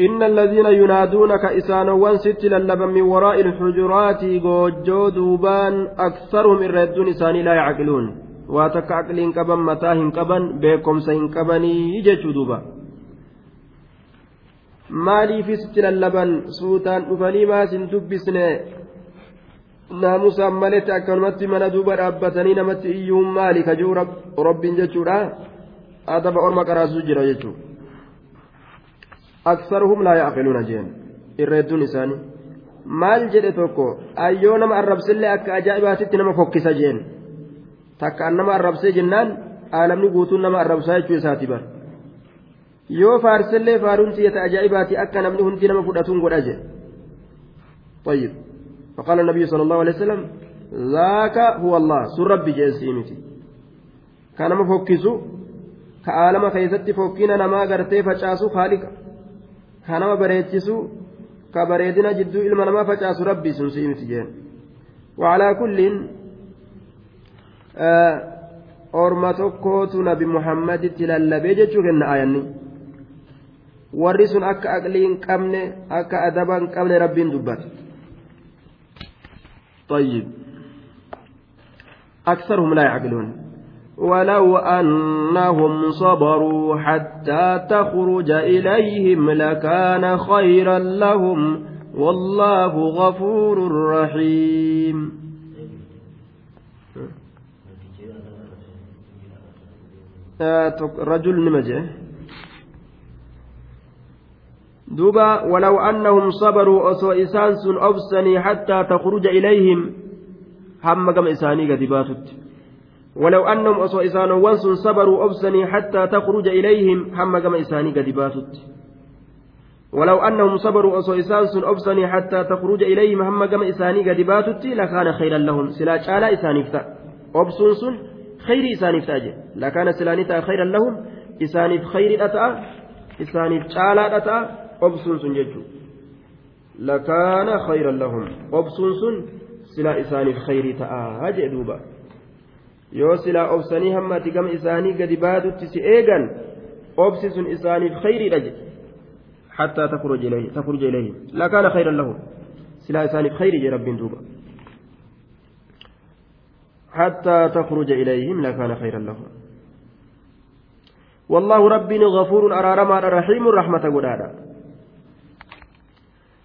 إن الذين ينادونك إسانوان ست للبا من وراء الحجرات غوجو دوبان أكثرهم الردون إساني لا يعقلون واتك عقل كبن متاه كبن بكم سين كبني يجتشو دوبا maaliifis itti lallaban suutaan dhufanii maasin dubbisne naamusaan maletti akkanumatti mana duuba dhaabbatanii namatti iyyuun maali kajuu rabbiin jechuudha adaba orma qaraasuu jira jechuudha aksaruhum laa yaaqiluuna jeen irreedduun isaanii maal jedhe tokko ayyoo nama arrabsillee akka ajaa'ibaatitti nama fokkisa jeen takka an nama arrabsee jennaan aalamni guutuun nama arrabsaa jechuu isaati bara yoo faarsillee faaruun tiyata ajaa'ibaati akka namni hundi nama fudhatuun godha jedhe طيب فقال النبي صلى الله عليه وسلم ذاك هو الله سر ربي جيسيمتي كان مفكسو كعالم كيست فوكينا نما غرتي فچاسو خالق كان ما بريتسو كبريدنا جدو علم نما فچاسو ربي سنسيمتي جين وعلى كل آه أورما tokkootu nabi muhammaditti lallabee jechuu kenna aayanni warri sun akka aqlii hin qabne akka adaba hin qabne rabbiin dubbata طيب أكثرهم لا يعقلون ولو أنهم صبروا حتى تخرج إليهم لكان خيرا لهم والله غفور رحيم. رجل نمجه دوبا ولو أنهم صبروا أسو إسان سن أبسني حتى تخرج إليهم. هم كم إساني قد ولو أنهم أسو إسان وانسن صبروا أبسني حتى تخرج إليهم هم كم إساني قد ولو أنهم صبروا أسو إسان سن أبسني حتى تخرج إليهم هم كم إساني قد لكان خيرا لهم. سلا شالا إساني فتا. أبسن سن خير إساني لكان سلانتا خيرا لهم. إساني خير أتا. إساني شالا أتا. obsuun sun jechuun lakaana khayran lahum obsuun sun silaa isaaniif khayrii ta'aa jee duuba yoo silaa obsanii hamma ati gama isaanii gadi baatutti si eegan obsi sun isaaniif khayriidha jedhe حتى تخرج إليه تخرج إليهم لكان خيرا لهم سلا إساني خير جي رب دوبا حتى تخرج إليهم لكان خيرا لهم والله ربي غفور أرارما رحيم رحمة قدادا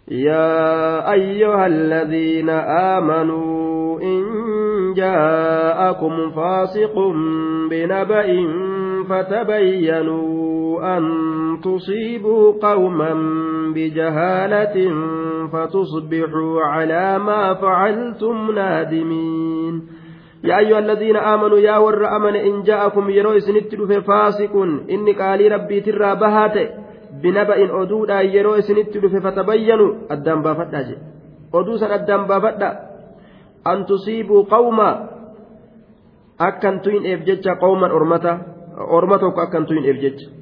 يا أيها الذين آمنوا جاءكم فاسق بنبأ فتبينوا أن تصيبوا قوما بجهالة فتصبحوا على ما فعلتم نادمين يا أيها الذين آمنوا يا ور أمن إن جاءكم يروي سنتل فاسق إني قالي ربي ترى بهاته binaba'in oduudhaan yeroo isinitti dhufe fatabayyanu addaan baafadhaa jedhe oduu san addaan baafadha an tusiibuu qawma akkan tuyin'eef jecha qawman ormata orma tokko akkan tuyin'eef jecha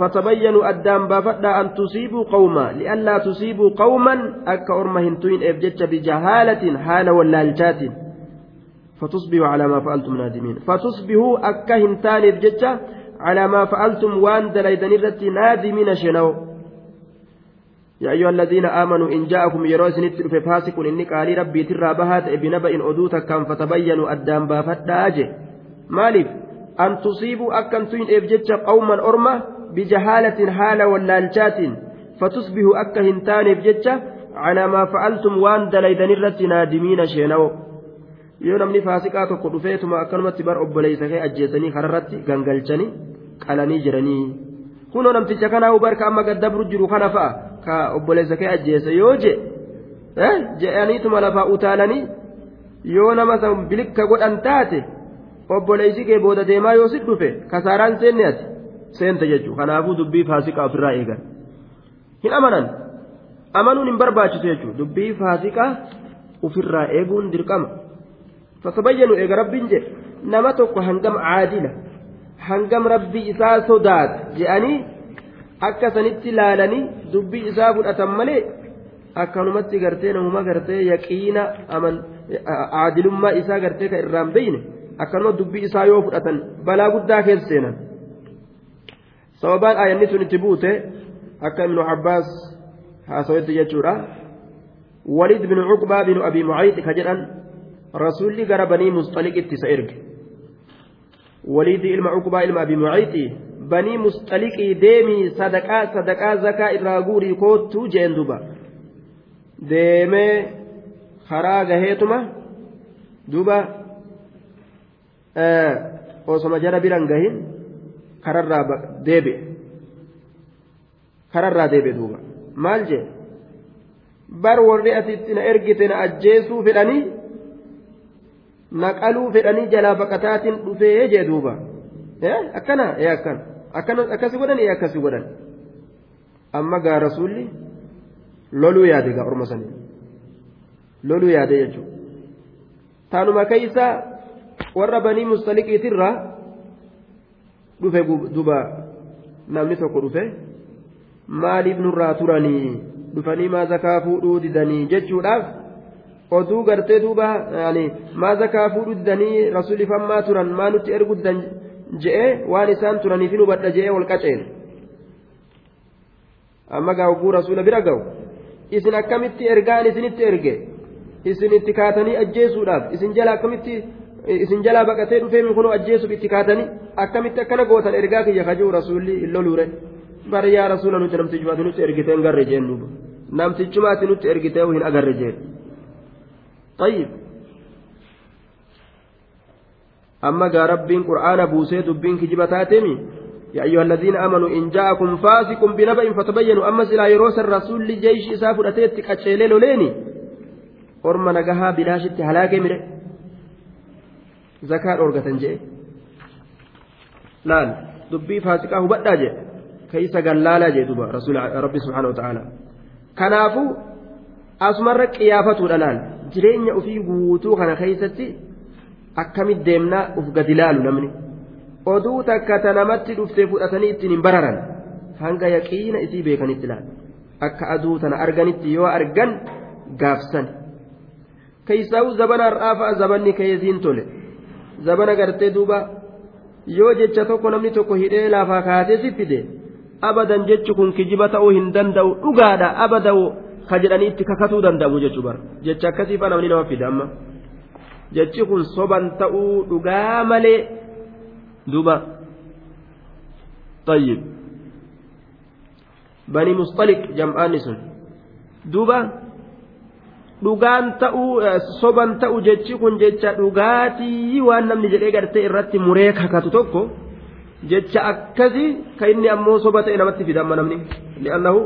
فتبينوا أدام بافدا أن تصيبوا قوما لئلا تصيبوا قوما أكا أرمهن توين إفجتش بجهالة حال واللالجات فتصبحوا على ما فعلتم نادمين. فتصبحوا أكا هنتان إفجتش على ما فعلتم وان دليدن نادمين شنو؟ يا أيها الذين آمنوا إن جاءكم يروس نتر في فاسق إني قال ربي ترى بهات بنبأ أدوتا كان فتبينوا أدام بافتاج مالف أن تصيبوا أكن توين إفجتش قوما أرمى بجهالة حال واللالشات فتصبحوا أكا إفجتش على ما فعلتم وان دليدن الرتي نادمين شنو yoo namni faasiqaa tokko dhufeetuma akkanumatti bar obboleessa kee ajjeesanii kanarratti gangalchanii qalanii jiranii kunoo namticha kanaa barka amma gaddabru jiru kana fa'a ka obboleessa kee ajjeese yoo je je'aniituma lafaa utaalanii yoo nama san bilikka godhan taate obboleessi kee booda deemaa yoo si dhufe kasaaraan seenne ati seente jechuudha kanaafuu dubbii faasiqaa ofirraa eegan hin amanan amanuun hin barbaachisu jechuudha dubbii faasiqaa ofirraa eeguun dirqama. فتبينوا إيجا ربين جي نما توكو هنجم عادلة هنجم ربي إساء صداد جأني akka sanitti laalanii dubbii isaa fudhatan malee akkanumatti gartee namuma gartee yaqiina aadilummaa isaa gartee kan irraan beeyne akkanuma dubbii isaa yoo fudhatan balaa guddaa keessa seenan sababaan aayanni sun itti buute akka ibnu cabbaas haasawetti jechuudha waliid binu cuqbaa binu abii mucayd ka jedhan rasuulli gara banii musxaliqitti isa erge abii mucayti banii musxaliqii deemii sadaqaa sadaqaa zakaa irraa guurii koottuu jeen duba deemee karaa gaheetuma duba osoma jara biran gahin kararraa deebe kararraa deebe duuba maal jee bar warri asitti na ergite na ajjeesuu fedhanii naqaluu fedhanii jalaa baqataatiin dhufee jee duuba akkana ee akkan akkasi godhan ee akkasi godhan amma gaa rasuulli loluu yaade gaa orma sanii loluu yaade jechuudha taanuma keeysa warra banii mustaliqiitirraa dhufe duba namni tokko dhufe maaliif nurraa turanii dhufanii maa zakaa fuudhuu didanii jechuudhaaf oduu gartee duuba maa zakaa fuudhuu didanii rasuulli fammaa turan maa nutti ergu didan je'ee waan isaan turaniif hin hubadha je'ee wal qaceen amma gaa hogguu rasuula bira ga'u isin akkamitti ergaan isinitti erge isin itti kaatanii ajjeesuudhaaf isin jala akkamitti isin jalaa baqatee dhufee kunoo ajjeesuuf itti kaatanii akkamitti akkana gootan ergaa kiyya kajuu rasuulli illoluure bari yaa rasuula nuti namtichumaati nutti ergitee hin garre jeen duuba namtichumaati nutti ergitee hin agarre jeen طيب أما قال ربين قرآن بوسي دبين كجبة تاتمي يا أيها الذين آمنوا إن جاءكم فاسق بنبأ فتبينوا أما سلا يروس الرسول لجيش إسافر أتيتك أتشيلين ليني orma nagahaa bilaashitti halaagee mire zakaa dhoorgatan jee laal dubbii faasiqaa hubadhaa jee keeysa gallaalaa jee duba rasuul rabbi subhaanahu wa ta'aala kanaafuu asumarra qiyaafatuudha jireenya ofii guutuu kana keeysatti akkamit deemnaa uf gadi laalu namni? Oduu takka ta namatti dhuftee fudhatanii ittiin hin bararan. Hanga yaqiina isii beekanitti laal akka aduu tana arganitti yoo argan gaafsan. Keeysaa'u zabana har'aafa zabanni keeysiin tole. Zabana gartee duuba yoo jecha tokko namni tokko hidhee lafaa kaatee si fide abadan jechi kun kijiba ta'uu hin danda'u dhugaadha abada'u ka jedhanii itti kakatuu danda'u jechuu bara jecha akkasiifa namni nama fide amma jechi kun soban ta'uu dhugaa malee duuba طيب بني مصطلق جمعان سن دوبا dhugaan ta'uu soban ta'u jechi kun jecha dhugaatii waan namni jedhee gartee irratti muree kakatu tokko jecha akkasii ka inni ammoo soba ta'e namatti fida amma namni li'annahu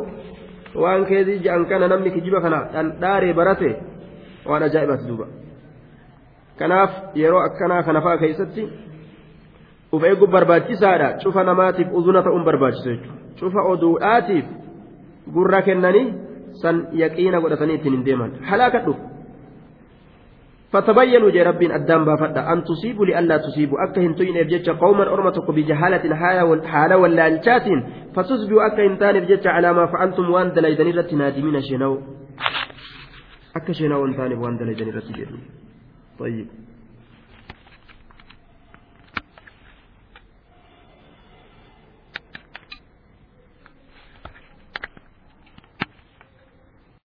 waan keezii je'an kana namni kijiba kana dhandhaaree barate waan ajaa'ibati duuba kanaaf yeroo akkanaa kana fa'a keessatti uf eeguun barbaachisaadha cufa namaatiif uzuna ta'uun barbaachisu jechuudha cufa oduudhaatiif gurra kennanii. san yaqiina godhatanii ittiin hin deeman halaaka dhufu فتبينوا جي ربين أدام بافدا أن تصيبوا لئلا تصيبوا. أكا هنتوين إبجتش قوما أرمتك بجهالة حالة ولا الشات فتصبحوا أكا هنتان إبجتش على ما فعلتم وأن دليدن رت نادمين شنو؟ أكا شنو وأن دليدن رت طيب.